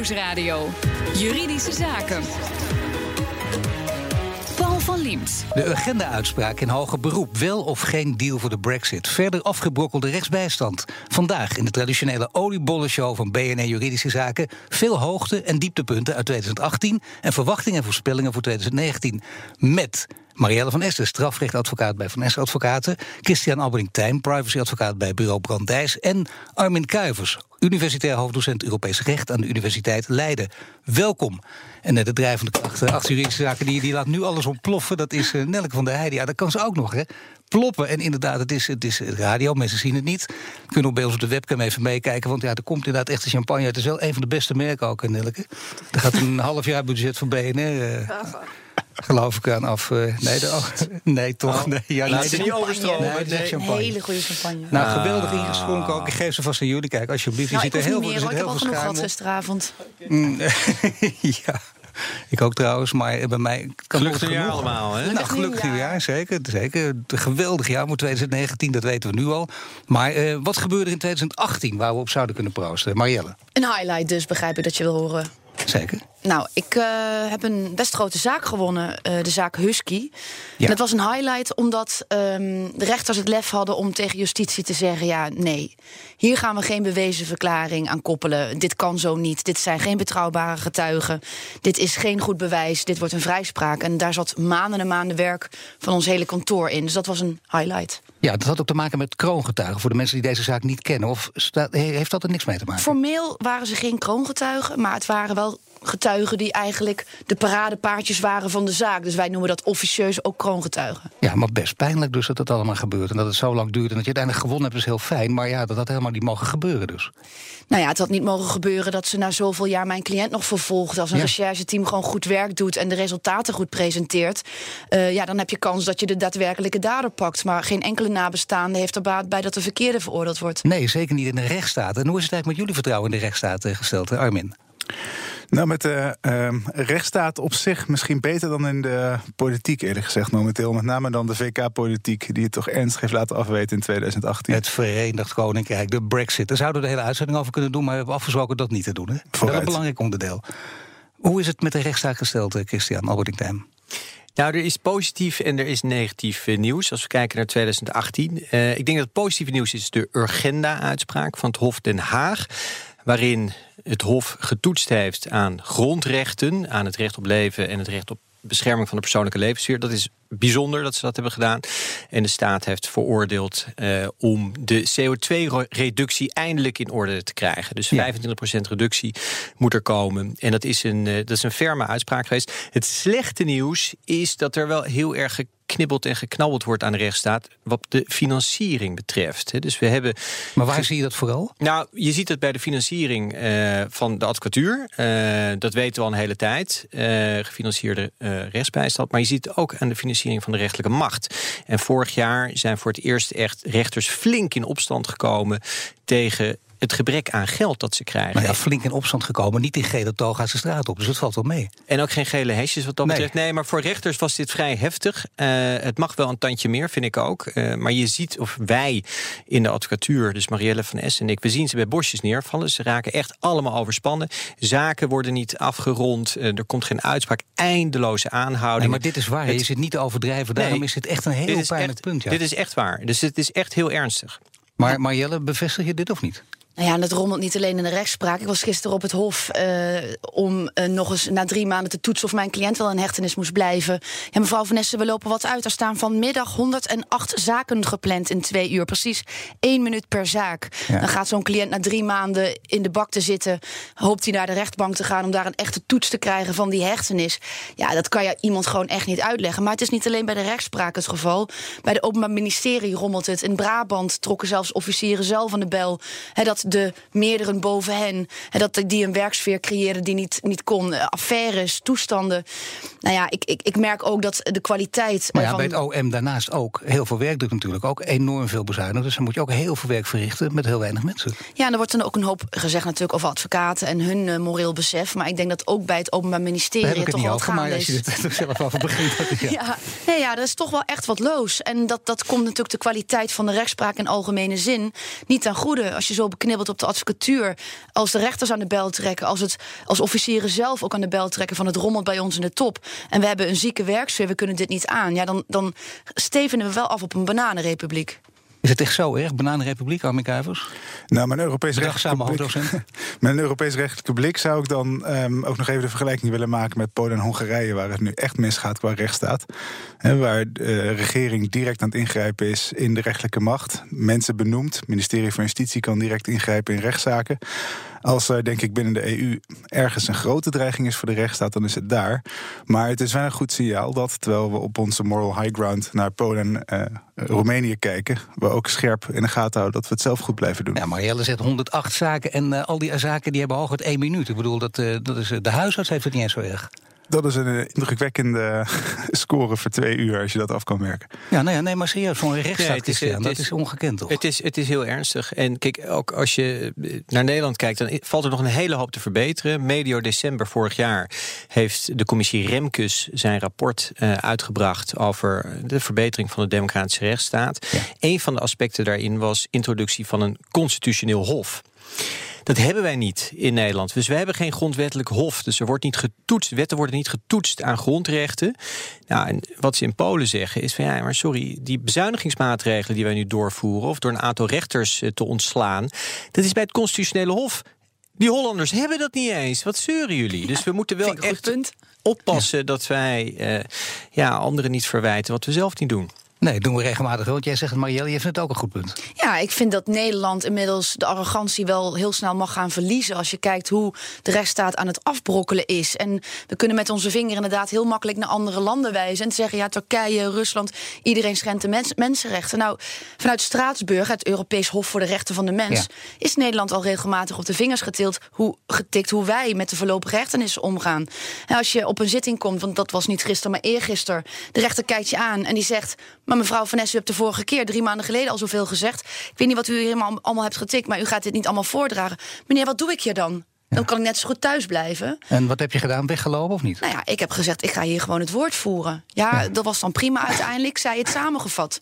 Nieuwsradio. Juridische Zaken. Paul van Liemt. De agenda-uitspraak in hoger beroep. Wel of geen deal voor de brexit. Verder afgebrokkelde rechtsbijstand. Vandaag in de traditionele oliebollenshow van BNR Juridische Zaken... veel hoogte- en dieptepunten uit 2018... en verwachtingen en voorspellingen voor 2019. Met Marielle van Essen, strafrechtadvocaat bij Van Essen Advocaten... Christian Albering-Tijn, privacyadvocaat bij Bureau Brandijs... en Armin Kuivers, universitair hoofddocent Europees Recht... aan de Universiteit Leiden. Welkom. En net de drijvende kracht achter juridische zaken, die, die laat nu alles ontploffen. Dat is uh, Nelke van der Heijden. Ja, dat kan ze ook nog, hè? Ploppen. En inderdaad, het is, het is radio, mensen zien het niet. Kunnen ook bij ons op de webcam even meekijken. Want ja, er komt inderdaad echt de champagne. Het is wel een van de beste merken ook, Nelke. Er gaat een half jaar budget van BNR... Uh, geloof ik aan af. Uh, nee, de, oh, nee, toch? Oh. Nee, ja, Laat ze niet overstromen. Nee, nee. Een hele goede champagne. Nou, ah. geweldig ingeschonken ook. Ik geef ze vast aan jullie. Kijk, alsjeblieft. Nou, je zit er heel veel Ik heb al genoeg gehad gisteravond. Mm, ja. Ik ook trouwens, maar bij mij kan gelukkig nieuwjaar allemaal, hè? Nou, gelukkig nieuwjaar, zeker. zeker. Een geweldig jaar voor 2019, dat weten we nu al. Maar uh, wat gebeurde in 2018 waar we op zouden kunnen proosten? Marielle? Een highlight dus, begrijp ik dat je wil horen. Zeker. Nou, ik uh, heb een best grote zaak gewonnen, uh, de zaak Husky. Ja. En het was een highlight omdat um, de rechters het lef hadden om tegen justitie te zeggen: ja, nee, hier gaan we geen bewezen verklaring aan koppelen. Dit kan zo niet. Dit zijn geen betrouwbare getuigen. Dit is geen goed bewijs. Dit wordt een vrijspraak. En daar zat maanden en maanden werk van ons hele kantoor in. Dus dat was een highlight. Ja, dat had ook te maken met kroongetuigen. Voor de mensen die deze zaak niet kennen. Of heeft dat er niks mee te maken? Formeel waren ze geen kroongetuigen, maar het waren wel getuigen die eigenlijk de paradepaardjes waren van de zaak. Dus wij noemen dat officieus ook kroongetuigen. Ja, maar best pijnlijk dus dat het allemaal gebeurt. En dat het zo lang duurt en dat je uiteindelijk gewonnen hebt is heel fijn. Maar ja, dat had helemaal niet mogen gebeuren dus. Nou ja, het had niet mogen gebeuren dat ze na zoveel jaar mijn cliënt nog vervolgt. Als een ja. rechercheteam gewoon goed werk doet en de resultaten goed presenteert. Uh, ja, dan heb je kans dat je de daadwerkelijke dader pakt. Maar geen enkele nabestaande heeft er baat bij dat de verkeerde veroordeeld wordt. Nee, zeker niet in de rechtsstaat. En hoe is het eigenlijk met jullie vertrouwen in de rechtsstaat gesteld, Armin? Nou, met de uh, rechtsstaat op zich misschien beter dan in de politiek, eerlijk gezegd, momenteel. Met name dan de VK-politiek, die het toch ernstig heeft laten afweten in 2018. Het Verenigd Koninkrijk, de Brexit. Daar zouden we de hele uitzending over kunnen doen, maar we hebben afgesproken dat niet te doen. Hè? Dat is een belangrijk onderdeel. Hoe is het met de rechtsstaat gesteld, eh, Christian Albertijn? Nou, er is positief en er is negatief nieuws. Als we kijken naar 2018. Uh, ik denk dat het positieve nieuws is de Urgenda-uitspraak van het Hof Den Haag. Waarin het Hof getoetst heeft aan grondrechten, aan het recht op leven en het recht op bescherming van de persoonlijke levenssfeer. Dat is bijzonder dat ze dat hebben gedaan. En de staat heeft veroordeeld uh, om de CO2-reductie eindelijk in orde te krijgen. Dus 25% reductie moet er komen. En dat is, een, uh, dat is een ferme uitspraak geweest. Het slechte nieuws is dat er wel heel erg geknibbeld en geknabbeld wordt aan de rechtsstaat wat de financiering betreft. Dus we hebben. Maar waar zie je dat vooral? Nou, je ziet het bij de financiering uh, van de advocatuur. Uh, dat weten we al een hele tijd. Uh, gefinancierde rechtsbijstand. Maar je ziet het ook aan de financiering van de rechterlijke macht. En vorig jaar zijn voor het eerst echt rechters flink in opstand gekomen tegen het gebrek aan geld dat ze krijgen. Maar ja, flink in opstand gekomen, niet in gele toga's de straat op. Dus dat valt wel mee. En ook geen gele hesjes wat dat nee. betreft. Nee, maar voor rechters was dit vrij heftig. Uh, het mag wel een tandje meer, vind ik ook. Uh, maar je ziet, of wij in de advocatuur, dus Marielle van Essen en ik... we zien ze bij bosjes neervallen. Ze raken echt allemaal overspannen. Zaken worden niet afgerond. Uh, er komt geen uitspraak. Eindeloze aanhouding. Nee, maar dit is waar. Het... Je zit niet te overdrijven. Daarom nee, is het echt een heel pijnlijk echt, punt. Ja. Dit is echt waar. Dus het is echt heel ernstig. Maar Marielle, bevestig je dit of niet? Nou ja, en dat rommelt niet alleen in de rechtspraak. Ik was gisteren op het Hof uh, om uh, nog eens na drie maanden te toetsen of mijn cliënt wel in hechtenis moest blijven. Ja, mevrouw Vanessa, we lopen wat uit. Er staan vanmiddag 108 zaken gepland in twee uur. Precies één minuut per zaak. Ja. Dan gaat zo'n cliënt na drie maanden in de bak te zitten. Hoopt hij naar de rechtbank te gaan om daar een echte toets te krijgen van die hechtenis. Ja, dat kan je iemand gewoon echt niet uitleggen. Maar het is niet alleen bij de rechtspraak het geval. Bij de Openbaar Ministerie rommelt het. In Brabant trokken zelfs officieren zelf aan de bel. He, dat de meerdere boven hen. En dat die een werksfeer creëren die niet, niet kon. Affaires, toestanden. Nou ja, ik, ik, ik merk ook dat de kwaliteit. Maar ja, van... bij het OM daarnaast ook heel veel werk doet natuurlijk ook enorm veel bezuinigen. Dus dan moet je ook heel veel werk verrichten met heel weinig mensen. Ja, en er wordt dan ook een hoop gezegd natuurlijk over advocaten en hun uh, moreel besef. Maar ik denk dat ook bij het Openbaar Ministerie toch wel als je zelf over begint. Ja. ja, nee, ja, er is toch wel echt wat loos. En dat, dat komt natuurlijk de kwaliteit van de rechtspraak in algemene zin niet ten goede. Als je zo beknipt afgeknibbeld op de advocatuur. Als de rechters aan de bel trekken, als, het, als officieren zelf ook aan de bel trekken van het rommelt bij ons in de top. En we hebben een zieke werksfeer, we kunnen dit niet aan. Ja, dan, dan stevenen we wel af op een bananenrepubliek. Is het echt zo erg? Bananenrepubliek, Armin Kuivers? Nou, mijn Europees rechtelijke met een Europees rechtelijke blik zou ik dan ehm, ook nog even de vergelijking willen maken met Polen en Hongarije, waar het nu echt misgaat qua rechtsstaat. Waar de regering direct aan het ingrijpen is in de rechtelijke macht. Mensen benoemd. Het ministerie van Justitie kan direct ingrijpen in rechtszaken. Als er, denk ik, binnen de EU ergens een grote dreiging is voor de rechtsstaat, dan is het daar. Maar het is wel een goed signaal dat, terwijl we op onze moral high ground naar Polen en eh, Roemenië kijken, we ook scherp in de gaten houden dat we het zelf goed blijven doen. Ja, Marielle zegt 108 zaken en eh, al die zaken die hebben hooguit één minuut. Ik bedoel, dat, eh, dat is, de huisarts heeft het niet eens zo erg. Dat is een eh, indrukwekkende score voor twee uur, als je dat af kan merken. Ja, nee, nee maar serieus, voor een Ja, het is, dat is- is ongekend toch? Het is, het is heel ernstig. En kijk, ook als je eh, naar Nederland kijkt, dan valt er nog een hele hoop te verbeteren. Medio december vorig jaar heeft de commissie Remkes zijn rapport eh, uitgebracht over de verbetering van de democratische rechtsstaat. Ja. Een van de aspecten daarin was introductie van een constitutioneel hof. Dat hebben wij niet in Nederland. Dus we hebben geen grondwettelijk hof. Dus er wordt niet getoetst. Wetten worden niet getoetst aan grondrechten. Nou, en wat ze in Polen zeggen is van ja, maar sorry, die bezuinigingsmaatregelen die wij nu doorvoeren, of door een aantal rechters eh, te ontslaan, dat is bij het constitutionele hof. Die Hollanders hebben dat niet eens. Wat zeuren jullie? Dus we moeten wel echt oppassen dat wij eh, ja, anderen niet verwijten wat we zelf niet doen. Nee, doen we regelmatig wel. Want jij zegt het, Marielle, je vindt het ook een goed punt. Ja, ik vind dat Nederland inmiddels de arrogantie wel heel snel mag gaan verliezen. Als je kijkt hoe de rechtsstaat aan het afbrokkelen is. En we kunnen met onze vinger inderdaad heel makkelijk naar andere landen wijzen. En zeggen, ja, Turkije, Rusland, iedereen schendt de mens- mensenrechten. Nou, vanuit Straatsburg, het Europees Hof voor de Rechten van de Mens, Ja. is Nederland al regelmatig op de vingers getild hoe, getikt hoe wij met de voorlopige rechtenissen omgaan. En als je op een zitting komt, want dat was niet gisteren, maar eergisteren, de rechter kijkt je aan en die zegt: Maar mevrouw Van Ness, u hebt de vorige keer, drie maanden geleden, al zoveel gezegd. Ik weet niet wat u hier allemaal, allemaal hebt getikt, maar u gaat dit niet allemaal voordragen. Meneer, wat doe ik hier dan? Dan kan ik net zo goed thuis blijven. En wat heb je gedaan? Weggelopen of niet? Nou ja, ik heb gezegd, ik ga hier gewoon het woord voeren. Ja, dat was dan prima uiteindelijk, zei het samengevat.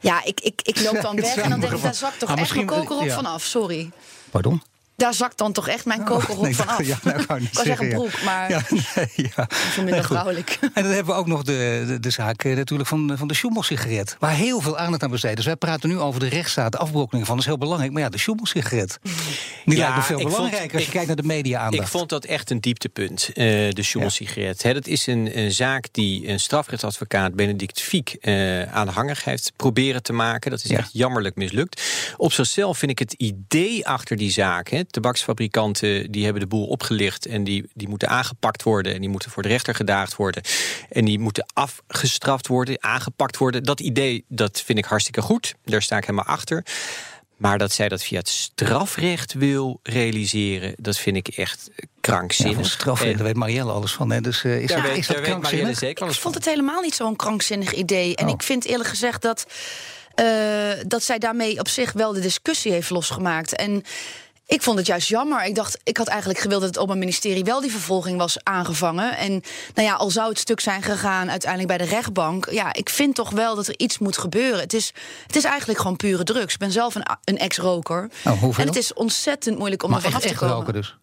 Ja, ik, ik, ik loop dan weg en dan denk ik, daar zakt toch Ah, echt mijn kokerrok ja. vanaf, sorry. Pardon? Daar zakt dan toch echt mijn kokerrok Oh, nee, vanaf. ja, nou, niet ik zeggen zeggen, ja. broek, maar Ja, nee, ja. veel minder vrouwelijk. En dan hebben we ook nog de, de, de zaak eh, natuurlijk van, van de Schumel-sigaret. Waar heel veel aandacht aan besteed. Dus wij praten nu over de rechtsstaat, de afbrokkeling van. Dat is heel belangrijk. Maar ja, de Schumel-sigaret. Die Ja, lijkt me veel ik vond- belangrijker als je ik- kijkt naar de media-aandacht. Ik vond dat echt een dieptepunt, eh, de Schummel-sigaret. Hè, Dat is een, een zaak die een strafrechtadvocaat, Benedict Fiek, eh aanhangig heeft proberen te maken. Dat is Ja. echt jammerlijk mislukt. Op zichzelf vind ik het idee achter die zaak. Hè, tabaksfabrikanten die hebben de boel opgelicht en die, die moeten aangepakt worden. En die moeten voor de rechter gedaagd worden. En die moeten afgestraft worden, aangepakt worden. Dat idee, dat vind ik hartstikke goed. Daar sta ik helemaal achter. Maar dat zij dat via het strafrecht wil realiseren, dat vind ik echt krankzinnig. strafrecht, En daar weet Marielle alles van. Hè? Dus eh, is, daar dat, weet, is dat daar weet Marielle krankzinnig? zeker alles Ik vond het helemaal niet zo'n krankzinnig idee. En Oh. ik vind eerlijk gezegd dat, eh, dat zij daarmee op zich wel de discussie heeft losgemaakt. En ik vond het juist jammer. Ik dacht, ik had eigenlijk gewild dat het Openbaar Ministerie wel die vervolging was aangevangen. En nou ja, al zou het stuk zijn gegaan uiteindelijk bij de rechtbank. Ja, ik vind toch wel dat er iets moet gebeuren. Het is, het is eigenlijk gewoon pure drugs. Ik ben zelf een, een ex-roker. Oh? En het is ontzettend moeilijk om maar er vanaf echt, te komen. dus.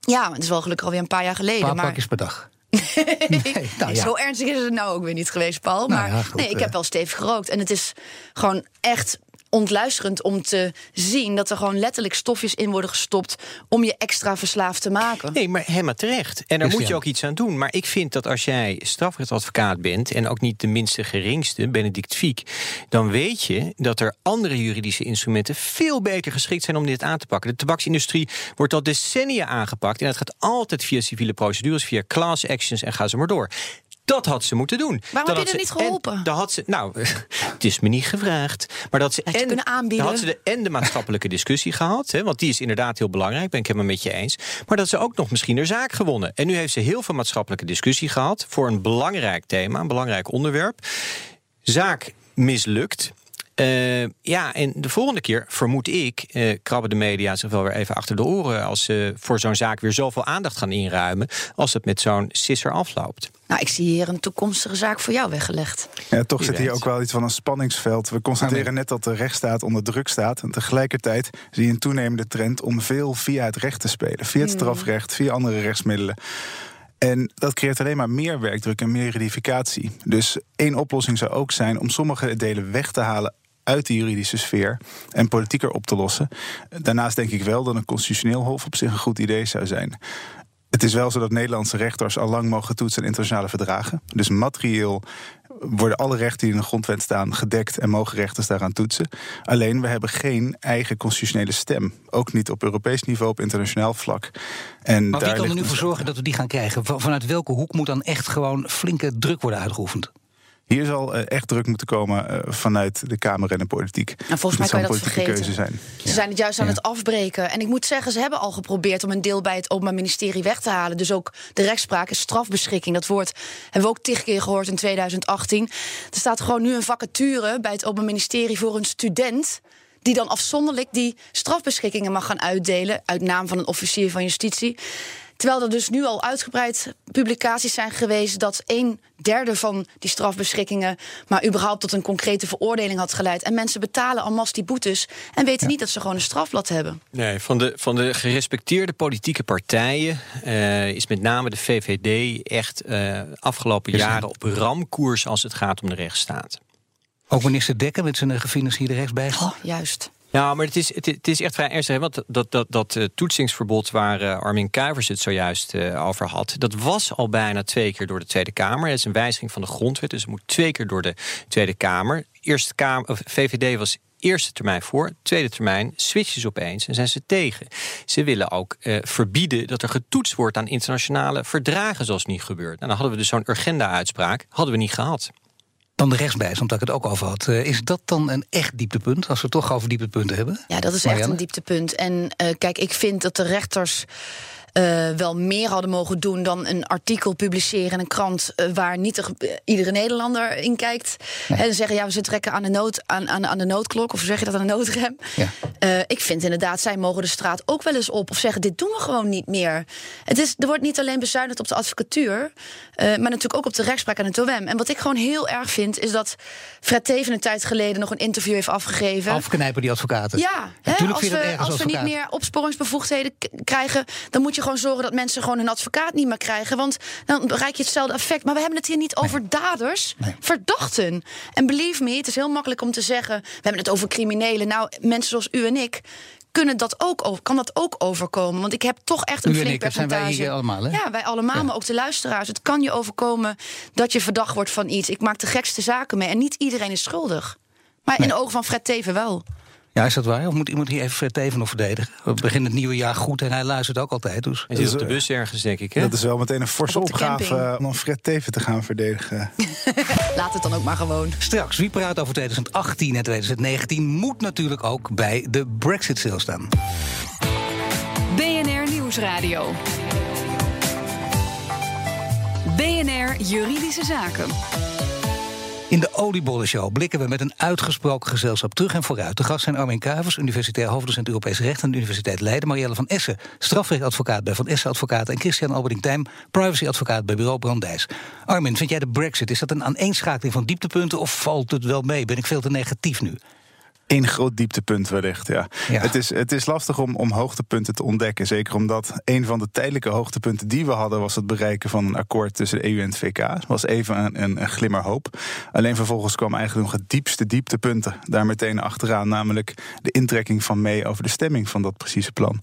Ja, het is wel gelukkig alweer een paar jaar Een geleden. paar maar pakjes per dag. Nee, nou ja. Zo ernstig is het nou ook weer niet geweest, Paul. Nou Maar ja, goed, nee, ik eh. heb wel stevig gerookt. En het is gewoon echt ontluisterend om te zien dat er gewoon letterlijk stofjes in worden gestopt om je extra verslaafd te maken. Nee, maar helemaal terecht. En daar Dus moet je ook iets aan doen. Maar ik vind dat als jij strafrechtadvocaat bent... en ook niet de minste geringste, Benedict Fiek... dan weet je dat er andere juridische instrumenten... veel beter geschikt zijn om dit aan te pakken. De tabaksindustrie wordt al decennia aangepakt... en het gaat altijd via civiele procedures, via class actions... en ga ze maar door. Dat had ze moeten doen. Waarom heb je had er niet geholpen? En, dan had ze, nou, het is me niet gevraagd. Maar dat ze Had en, kunnen aanbieden? dan had ze de, en de maatschappelijke discussie gehad. Hè, want die is inderdaad heel belangrijk. Ben ik helemaal met je eens. Maar dat ze ook nog misschien haar zaak gewonnen. En nu heeft ze heel veel maatschappelijke discussie gehad. Voor een belangrijk thema, een belangrijk onderwerp. Zaak mislukt. Uh, ja, en de volgende keer, vermoed ik, uh, krabben de media zich wel weer even achter de oren... als ze voor zo'n zaak weer zoveel aandacht gaan inruimen... als het met zo'n sisser afloopt. Nou, ik zie hier een toekomstige zaak voor jou weggelegd. Ja, toch zit hier ook wel iets van een spanningsveld. We constateren net dat de rechtsstaat onder druk staat. En tegelijkertijd zie je een toenemende trend om veel via het recht te spelen. Via het hmm. strafrecht, via andere rechtsmiddelen. En dat creëert alleen maar meer werkdruk en meer redificatie. Dus één oplossing zou ook zijn om sommige delen weg te halen uit de juridische sfeer en politieker op te lossen. Daarnaast denk ik wel dat een constitutioneel hof op zich een goed idee zou zijn. Het is wel zo dat Nederlandse rechters al lang mogen toetsen in internationale verdragen. Dus materieel worden alle rechten die in de grondwet staan gedekt en mogen rechters daaraan toetsen. Alleen we hebben geen eigen constitutionele stem. Ook niet op Europees niveau, op internationaal vlak. En maar wie kan er nu voor zorgen dat we die gaan krijgen? Vanuit welke hoek moet dan echt gewoon flinke druk worden uitgeoefend? Hier zal eh, echt druk moeten komen eh, vanuit de Kamer en de politiek. En volgens mij kan je dat vergeten. Keuze zijn. Ze zijn het juist aan het afbreken. En ik moet zeggen, ze hebben al geprobeerd om een deel bij het Openbaar Ministerie weg te halen. Dus ook de rechtspraak is strafbeschikking. Dat woord hebben we ook tig keer gehoord in 2018. Er staat gewoon nu een vacature bij het Openbaar Ministerie voor een student die dan afzonderlijk die strafbeschikkingen mag gaan uitdelen uit naam van een officier van justitie. Terwijl er dus nu al uitgebreid publicaties zijn geweest dat een derde van die strafbeschikkingen maar überhaupt tot een concrete veroordeling had geleid. En mensen betalen almas die boetes en weten niet dat ze gewoon een strafblad hebben. Nee, van de, van de gerespecteerde politieke partijen uh, is met name de VVD echt uh, afgelopen jaren op ramkoers als het gaat om de rechtsstaat. Ook minister Dekker met zijn gefinancierde rechtsbijstand. Oh, juist. Ja, maar het is, het, is echt vrij ernstig. Want dat, dat, dat, uh, toetsingsverbod waar uh, Armin Kuivers het zojuist uh, over had... dat was al bijna twee keer door de Tweede Kamer. Het is een wijziging van de grondwet, dus het moet twee keer door de Tweede Kamer. Eerste Kamer VVD was eerste termijn voor, tweede termijn switchen ze opeens en zijn ze tegen. Ze willen ook uh, verbieden dat er getoetst wordt aan internationale verdragen zoals niet gebeurt. Nou, dan hadden we dus zo'n urgenda-uitspraak, hadden we niet gehad dan de rechtsbijstand, dat ik het ook over had. Uh, is dat dan een echt dieptepunt, als we het toch over dieptepunten hebben? Ja, dat is echt een dieptepunt. En uh, kijk, ik vind dat de rechters uh, wel meer hadden mogen doen dan een artikel publiceren in een krant uh, waar niet de, iedere Nederlander in kijkt. Nee. En zeggen ja, we trekken aan de, nood, aan, aan, aan de noodklok, of zeg je dat aan de noodrem? Ja. Uh, ik vind inderdaad, zij mogen de straat ook wel eens op of zeggen: dit doen we gewoon niet meer. Het is, er wordt niet alleen bezuinigd op de advocatuur, maar natuurlijk ook op de rechtspraak en het OM. En wat ik gewoon heel erg vind, is dat Fred Teven een tijd geleden nog een interview heeft afgegeven. Afknijpen die advocaten. Ja, hè, als, we, als, als we niet meer opsporingsbevoegdheden krijgen, dan moet je gewoon zorgen dat mensen gewoon hun advocaat niet meer krijgen. Want dan bereik je hetzelfde effect. Maar we hebben het hier niet over daders, verdachten. En believe me, het is heel makkelijk om te zeggen: we hebben het over criminelen. Nou, mensen zoals u en ik kunnen dat ook, kan dat ook overkomen? Want ik heb toch echt een flink percentage. Zijn wij hier allemaal, hè? Ja, wij allemaal, maar ook de luisteraars. Het kan je overkomen dat je verdacht wordt van iets. Ik maak de gekste zaken mee en niet iedereen is schuldig. Maar in de ogen van Fred Teven wel. Ja, is dat waar? Of moet iemand hier even Fred Teven nog verdedigen? We beginnen het nieuwe jaar goed en hij luistert ook altijd. Dus. Hij zit op de bus ergens, denk ik. Hè? Dat is wel meteen een forse opgave om Fred Teven te gaan verdedigen. Laat het dan ook maar gewoon. Straks, wie praat over 2018 en 2019 moet natuurlijk ook bij de Brexit stilstaan. BNR Nieuwsradio. BNR Juridische Zaken. In de Oliebollenshow blikken we met een uitgesproken gezelschap terug en vooruit. De gast zijn Armin Kuivers, universitair hoofddocent Europees Recht aan de Universiteit Leiden. Marielle van Essen, strafrechtadvocaat bij Van Essen Advocaten. En Christian Alberding Tijm, privacyadvocaat bij Bureau Brandijs. Armin, vind jij de Brexit, is dat een aaneenschakeling van dieptepunten of valt het wel mee? Ben ik veel te negatief nu? Eén groot dieptepunt wellicht, ja. Het, is, het is lastig om, om hoogtepunten te ontdekken. Zeker omdat een van de tijdelijke hoogtepunten die we hadden... was het bereiken van een akkoord tussen de EU en het VK. Dat was even een, een, een glimmer hoop. Alleen vervolgens kwam eigenlijk nog het diepste dieptepunten daar meteen achteraan. Namelijk de intrekking van mee over de stemming van dat precieze plan.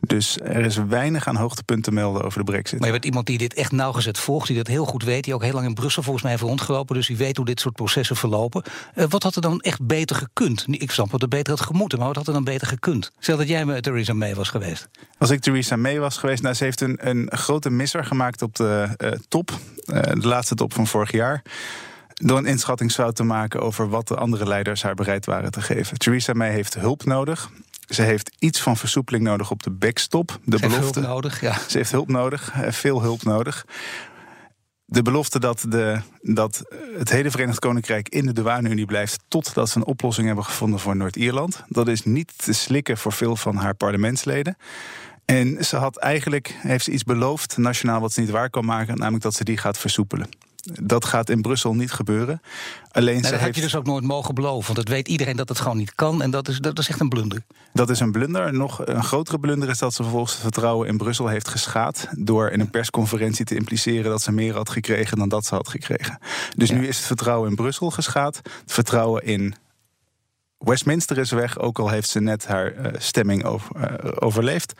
Dus er is weinig aan hoogtepunten te melden over de brexit. Maar je bent iemand die dit echt nauwgezet volgt, die dat heel goed weet... die ook heel lang in Brussel volgens mij heeft rondgelopen... dus die weet hoe dit soort processen verlopen. Uh, wat had er dan echt beter gekund? Ik snap wat er beter had gemoeten, maar wat had er dan beter gekund? Stel dat jij met Theresa May was geweest. Als ik Theresa May was geweest, nou, ze heeft een, een grote misser gemaakt op de uh, top. Uh, de laatste top van vorig jaar door een inschattingsfout te maken over wat de andere leiders haar bereid waren te geven. Theresa May heeft hulp nodig. Ze heeft iets van versoepeling nodig op de backstop. De Ze belofte. heeft hulp nodig, ja. Ze heeft hulp nodig, eh, veel hulp nodig. de belofte dat, de, dat het hele Verenigd Koninkrijk in de douane-Unie blijft totdat ze een oplossing hebben gevonden voor Noord-Ierland. Dat is niet te slikken voor veel van haar parlementsleden. En ze had eigenlijk, heeft ze iets beloofd, nationaal wat ze niet waar kan maken, namelijk dat ze die gaat versoepelen. Dat gaat in Brussel niet gebeuren. Alleen ze dat heeft... had je dus ook nooit mogen beloven. Want dat weet iedereen dat het gewoon niet kan. En dat is, dat is echt een blunder. Dat is een blunder. Nog een grotere blunder is dat ze vervolgens het vertrouwen in Brussel heeft geschaad. door in een persconferentie te impliceren dat ze meer had gekregen dan dat ze had gekregen. Dus Ja. nu is het vertrouwen in Brussel geschaad. Het vertrouwen in Westminster is weg, ook al heeft ze net haar eh, stemming over, eh, overleefd.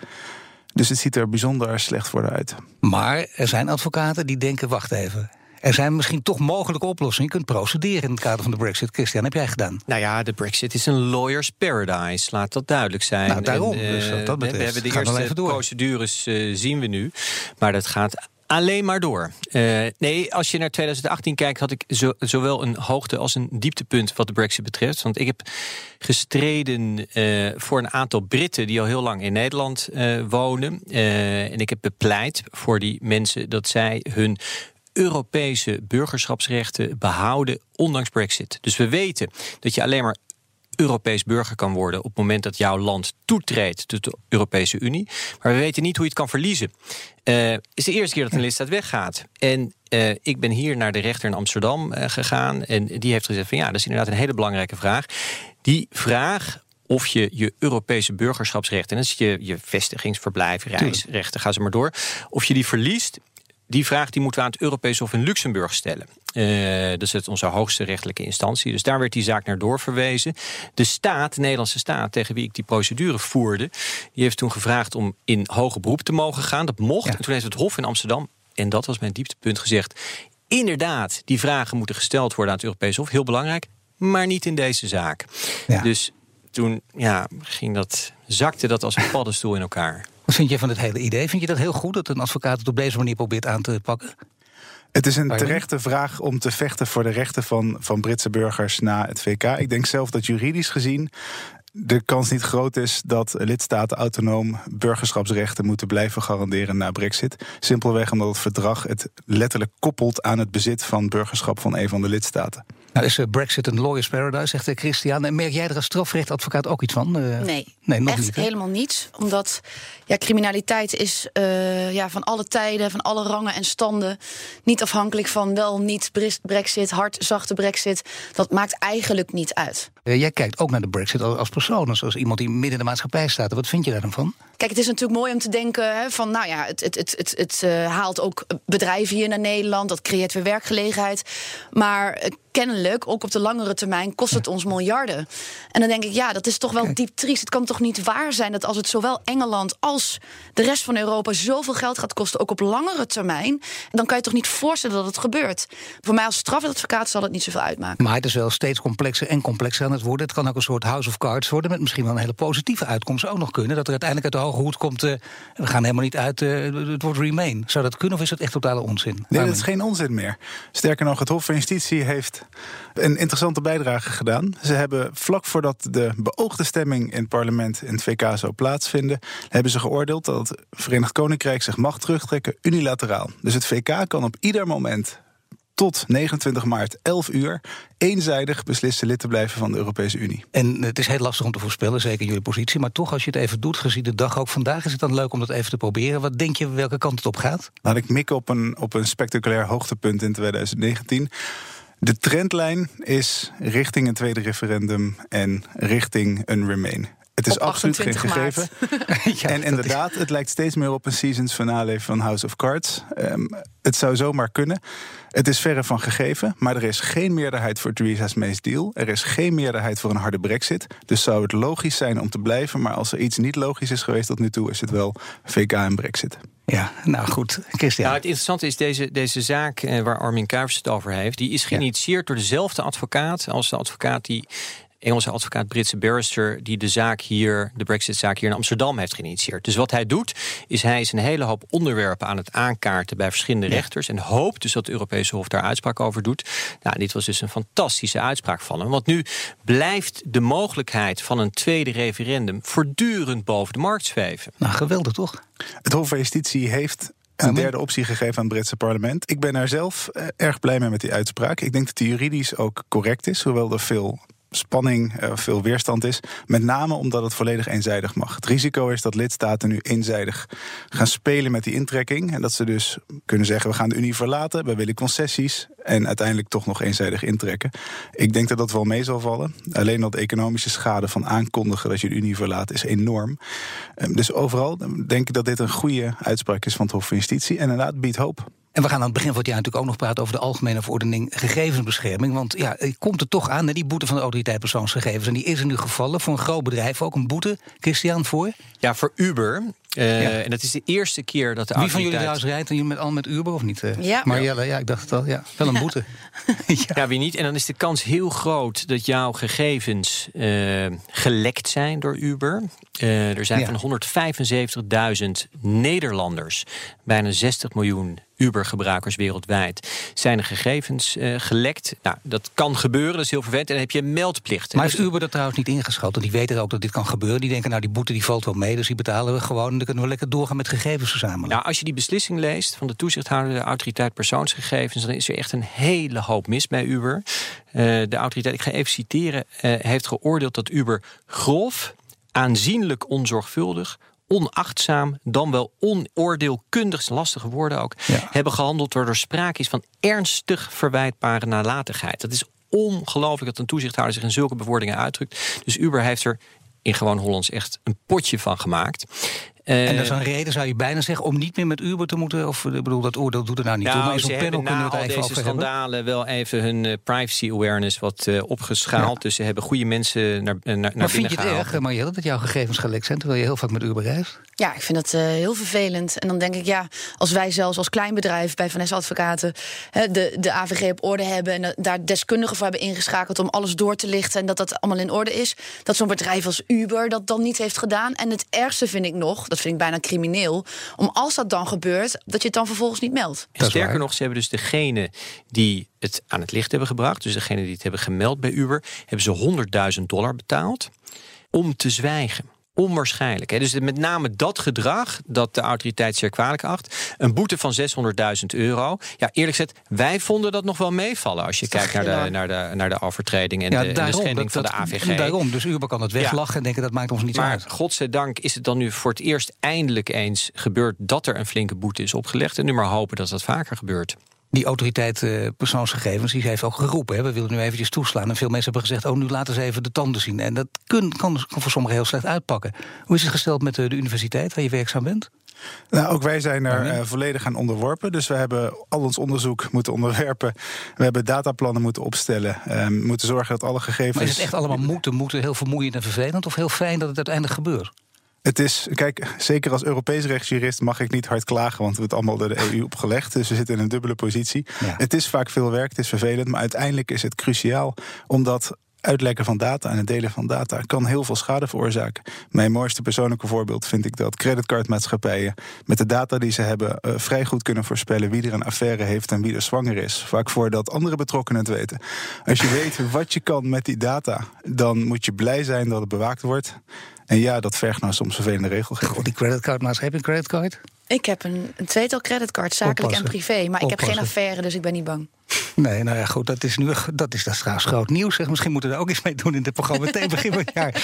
Dus het ziet er bijzonder slecht voor uit. Maar er zijn advocaten die denken: wacht even. Er zijn misschien toch mogelijke oplossingen. Je kunt procederen in het kader van de Brexit. Christian, heb jij gedaan? Nou ja, de Brexit is een lawyer's paradise. Laat dat duidelijk zijn. Nou, daarom. En, Dus dat we- betreft, we hebben de eerste procedures eh, zien we nu. Maar dat gaat alleen maar door. Eh, nee, als je naar 2018 kijkt, had ik zo, zowel een hoogte als een dieptepunt wat de Brexit betreft. Want ik heb gestreden eh, voor een aantal Britten die al heel lang in Nederland eh, wonen. Eh, en ik heb bepleit voor die mensen dat zij hun Europese burgerschapsrechten behouden, ondanks Brexit. Dus we weten dat je alleen maar Europees burger kan worden op het moment dat jouw land toetreedt tot de Europese Unie. Maar we weten niet hoe je het kan verliezen. Het is de eerste keer dat een lidstaat weggaat. En eh, ik ben hier naar de rechter in Amsterdam eh, gegaan. En die heeft gezegd van ja, dat is inderdaad een hele belangrijke vraag. Die vraag of je je Europese burgerschapsrechten, en dat is je, je vestigingsverblijf, reisrechten, ga ze maar door, of je die verliest, die vraag die moeten we aan het Europees Hof in Luxemburg stellen. Eh, dat is het onze hoogste rechtelijke instantie. Dus daar werd die zaak naar doorverwezen. De staat, de Nederlandse staat, tegen wie ik die procedure voerde, die heeft toen gevraagd om in hoger beroep te mogen gaan. Dat mocht. Ja. En toen heeft het Hof in Amsterdam, en dat was mijn dieptepunt, gezegd: inderdaad, die vragen moeten gesteld worden aan het Europees Hof. Heel belangrijk, maar niet in deze zaak. Ja. Dus toen ja, ging dat, zakte dat als een paddenstoel in elkaar. Wat vind je van het hele idee? Vind je dat heel goed dat een advocaat het op deze manier probeert aan te pakken? Het is een terechte vraag om te vechten voor de rechten van, van Britse burgers na het VK. Ik denk zelf dat juridisch gezien de kans niet groot is dat lidstaten autonoom burgerschapsrechten moeten blijven garanderen na Brexit. Simpelweg omdat het verdrag het letterlijk koppelt aan het bezit van burgerschap van een van de lidstaten. Nou, is eh, Brexit een lawyer's paradise, zegt eh, Christian. En merk jij er als strafrechtadvocaat ook iets van? Eh, Nee, nee nog echt niet. helemaal niets. Omdat ja, criminaliteit is eh, ja, van alle tijden, van alle rangen en standen. Niet afhankelijk van wel, niet brexit, hard, zachte brexit. Dat maakt eigenlijk niet uit. Eh, jij kijkt ook naar de Brexit als als persoon, als als iemand die midden in de maatschappij staat. Wat vind je daar dan van? Kijk, het is natuurlijk mooi om te denken hè, van, nou ja, het, het, het, het, het eh, haalt ook bedrijven hier naar Nederland. Dat creëert weer werkgelegenheid. Maar eh, kennelijk, ook op de langere termijn, kost het ons miljarden. En dan denk ik, ja, dat is toch wel diep triest. Het kan toch niet waar zijn dat als het zowel Engeland als de rest van Europa zoveel geld gaat kosten, ook op langere termijn, dan kan je toch niet voorstellen dat het gebeurt. Voor mij als strafadvocaat zal het niet zoveel uitmaken. Maar het is wel steeds complexer en complexer aan het worden. Het kan ook een soort house of cards worden... met misschien wel een hele positieve uitkomst ook nog kunnen. Dat er uiteindelijk uit de hoge hoed komt... eh, we gaan helemaal niet uit eh, het woord remain. Zou dat kunnen of is dat echt totale onzin? Nee, dat is geen onzin meer. Sterker nog, het Hof van Justitie heeft een interessante bijdrage gedaan. Ze hebben vlak voordat de beoogde stemming in het parlement in het VK zou plaatsvinden, hebben ze geoordeeld dat het Verenigd Koninkrijk zich mag terugtrekken unilateraal. Dus het VK kan op ieder moment tot 29 maart 11 uur eenzijdig beslissen lid te blijven van de Europese Unie. En het is heel lastig om te voorspellen, zeker jullie positie. Maar toch, als je het even doet, gezien de dag ook vandaag... is het dan leuk om dat even te proberen. Wat denk je welke kant het op gaat? Laat ik mikken op een, op een spectaculair hoogtepunt in 2019. De trendlijn is richting een tweede referendum en richting een Remain. Het is Op absoluut geen 28 gegeven. Ja, en inderdaad, het lijkt steeds meer op een seasons finale van House of Cards. Ehm, het zou zomaar kunnen. Het is verre van gegeven, maar er is geen meerderheid voor Theresa May's deal. Er is geen meerderheid voor een harde brexit. Dus zou het logisch zijn om te blijven. Maar als er iets niet logisch is geweest tot nu toe, is het wel VK en brexit. Ja, nou goed. Christian. Nou, het interessante is deze, deze zaak eh, waar Armin Kuivers het over heeft, die is geïnitieerd door dezelfde advocaat als de advocaat die. Engelse advocaat Britse barrister die de zaak hier, de Brexit-zaak hier in Amsterdam heeft geïnitieerd. Dus wat hij doet, is hij is een hele hoop onderwerpen aan het aankaarten bij verschillende rechters en hoopt dus dat het Europese Hof daar uitspraak over doet. Nou, dit was dus een fantastische uitspraak van hem, want nu blijft de mogelijkheid van een tweede referendum voortdurend boven de markt zweven. Nou, geweldig toch? Het Hof van Justitie heeft een derde optie gegeven aan het Britse parlement. Ik ben er zelf eh, erg blij mee met die uitspraak. Ik denk dat die juridisch ook correct is, hoewel er veel spanning, uh, veel weerstand is. Met name omdat het volledig eenzijdig mag. Het risico is dat lidstaten nu eenzijdig gaan spelen met die intrekking. En dat ze dus kunnen zeggen: we gaan de Unie verlaten, we willen concessies. En uiteindelijk toch nog eenzijdig intrekken. Ik denk dat dat wel mee zal vallen. Alleen dat economische schade van aankondigen dat je de Unie verlaat is enorm. Ehm, dus overal denk ik dat dit een goede uitspraak is van het Hof van Justitie. En inderdaad biedt hoop. En we gaan aan het begin van het jaar natuurlijk ook nog praten over de Algemene Verordening Gegevensbescherming. Want ja, het komt er toch aan, hè, die boete van de autoriteit persoonsgegevens. En die is er nu gevallen voor een groot bedrijf, ook een boete. Christian, voor? Ja, voor Uber. Uh, En dat is de eerste keer dat de Wie van jullie trouwens rijdt? Jullie met, al met Uber of niet? Ja. Marielle, ja, ik dacht het al. Ja, wel een boete. ja. ja. wie niet? En dan is de kans heel groot dat jouw gegevens uh, gelekt zijn door Uber. Er zijn van 175.000 Nederlanders bijna 60 miljoen Uber-gebruikers wereldwijd zijn de gegevens uh, gelekt. Nou, dat kan gebeuren, dat is heel vervelend. En dan heb je een meldplicht. Maar is Uber dat trouwens niet ingeschat? Want die weten ook dat dit kan gebeuren. Die denken, nou, die boete die valt wel mee, dus die betalen we gewoon. En dan kunnen we lekker doorgaan met gegevens verzamelen. Nou, als je die beslissing leest van de toezichthouder, de autoriteit persoonsgegevens, dan is er echt een hele hoop mis bij Uber. Uh, de autoriteit, ik ga even citeren, heeft geoordeeld dat Uber grof, aanzienlijk onzorgvuldig, onachtzaam, dan wel onoordeelkundig, lastige woorden ook, ja. hebben gehandeld waar er sprake is van ernstig verwijtbare nalatigheid. Dat is ongelooflijk dat een toezichthouder zich in zulke bewoordingen uitdrukt. Dus Uber heeft er in gewoon Hollands echt een potje van gemaakt. Uh, en dat is een reden, zou je bijna zeggen, om niet meer met Uber te moeten. Of ik bedoel, dat oordeel doet er nou niet nou, toe. Maar ze hebben na al deze schandalen wel even hun uh, privacy awareness wat uh, opgeschaald. Ja. Dus ze hebben goede mensen naar, naar, naar maar vind je het erg, Marielle, dat jouw gegevens gelekt zijn terwijl je heel vaak met Uber reist? Ja, ik vind dat heel vervelend. En dan denk ik, ja, als wij zelfs als klein bedrijf bij Van Advocaten de, de AVG op orde hebben en daar deskundigen voor hebben ingeschakeld om alles door te lichten en dat dat allemaal in orde is, dat zo'n bedrijf als Uber dat dan niet heeft gedaan. En het ergste vind ik nog, dat vind ik bijna crimineel. Om als dat dan gebeurt, dat je het dan vervolgens niet meldt. Sterker nog, ze hebben dus degene die het aan het licht hebben gebracht, dus degene die het hebben gemeld bij Uber, hebben ze 100.000 dollar betaald om te zwijgen onwaarschijnlijk. Hè? Dus met name dat gedrag dat de autoriteit zeer kwalijk acht. Een boete van 600.000 euro. Ja, eerlijk gezegd, wij vonden dat nog wel meevallen... als je kijkt naar de, naar, de, naar de overtreding en, ja, de, daarom, en de schending dat, van de AVG. Daarom, dus Uber kan het weglachen ja. en denken dat maakt ons niet maar uit. Maar godzijdank is het dan nu voor het eerst eindelijk eens gebeurd... dat er een flinke boete is opgelegd. En nu maar hopen dat dat vaker gebeurt. Die autoriteit uh, persoonsgegevens die heeft ook geroepen. Hè, we willen nu eventjes toeslaan. En veel mensen hebben gezegd: oh, nu laten ze even de tanden zien. En dat kun, kan, kan voor sommigen heel slecht uitpakken. Hoe is het gesteld met de, de universiteit waar je werkzaam bent? Nou, ook wij zijn er uh, volledig aan onderworpen. Dus we hebben al ons onderzoek moeten onderwerpen. We hebben dataplannen moeten opstellen. Uh, moeten zorgen dat alle gegevens. Maar is het echt allemaal moeten, moeten, heel vermoeiend en vervelend? Of heel fijn dat het uiteindelijk gebeurt? Het is, kijk, zeker als Europees rechtsjurist mag ik niet hard klagen, want we het allemaal door de EU opgelegd. Dus we zitten in een dubbele positie. Ja. Het is vaak veel werk, het is vervelend, maar uiteindelijk is het cruciaal omdat uitlekken van data en het delen van data kan heel veel schade veroorzaken. Mijn mooiste persoonlijke voorbeeld vind ik dat creditcardmaatschappijen met de data die ze hebben uh, vrij goed kunnen voorspellen wie er een affaire heeft en wie er zwanger is. Vaak voordat andere betrokkenen het weten. Als je weet wat je kan met die data, dan moet je blij zijn dat het bewaakt wordt. En ja, dat vergt nou soms vervelende regelgeving. God, die creditcardmaatschappij, heb je een creditcard? Ik heb een, een tweetal creditcards, zakelijk Oppassen. en privé. Maar ik heb geen affaire, dus ik ben niet bang. Nee, nou ja, goed, dat is nu dat is, dat trouwens groot nieuws. Zeg. Misschien moeten we daar ook iets mee doen in dit programma. Meteen begin van het jaar.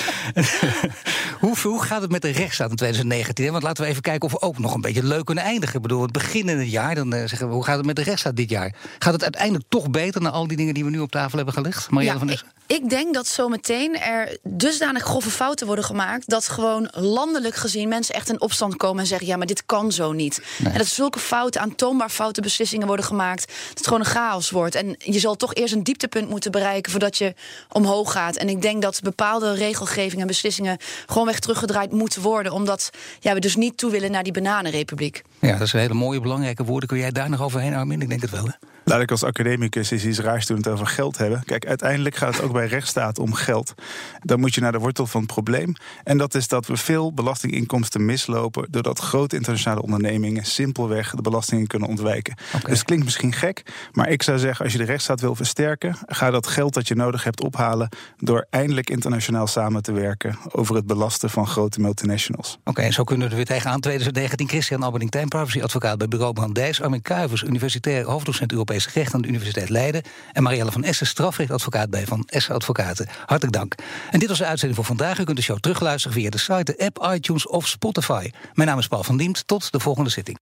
hoe, hoe gaat het met de rechtsstaat in 2019? Want laten we even kijken of we ook nog een beetje leuk kunnen eindigen. Ik bedoel, het begin in het jaar, dan uh, zeggen we, hoe gaat het met de rechtsstaat dit jaar? Gaat het uiteindelijk toch beter na al die dingen die we nu op tafel hebben gelegd? Marianne Ja, van ik, denk dat zometeen er dusdanig grove fouten worden gemaakt... dat gewoon landelijk gezien mensen echt in opstand komen en zeggen... ja, maar dit kan zo niet. Nee. En dat zulke fouten, aantoonbaar foute beslissingen worden gemaakt... dat het gewoon een chaos wordt. En je zal toch eerst een dieptepunt moeten bereiken... voordat je omhoog gaat. En ik denk dat bepaalde regelgeving en beslissingen... gewoon weg teruggedraaid moeten worden. Omdat ja, we dus niet toe willen naar die bananenrepubliek. Ja, dat zijn hele mooie, belangrijke woorden. Kun jij daar nog overheen, Armin? Ik denk het wel, hè? Laat ik als academicus eens iets raars doen het over geld hebben. Kijk, uiteindelijk gaat het ook bij rechtsstaat om geld. Dan moet je naar de wortel van het probleem. En dat is dat we veel belastinginkomsten mislopen... doordat grote internationale ondernemingen simpelweg de belastingen kunnen ontwijken. Dus het klinkt misschien gek, maar ik zou zeggen... als je de rechtsstaat wil versterken, ga dat geld dat je nodig hebt ophalen... door eindelijk internationaal samen te werken... over het belasten van grote multinationals. Oké, en zo kunnen we er weer tegenaan. 2019 Christian Alberding-Tijn, privacyadvocaat bij Bureau Brand Dijs. Armin Kuivers, universitair hoofddocent Recht aan de Universiteit Leiden. En Marielle van Essen, strafrechtadvocaat bij Van Essen Advocaten. Hartelijk dank. En dit was de uitzending voor vandaag. U kunt de show terugluisteren via de site, de app, iTunes of Spotify. Mijn naam is Paul van Diemt. Tot de volgende zitting.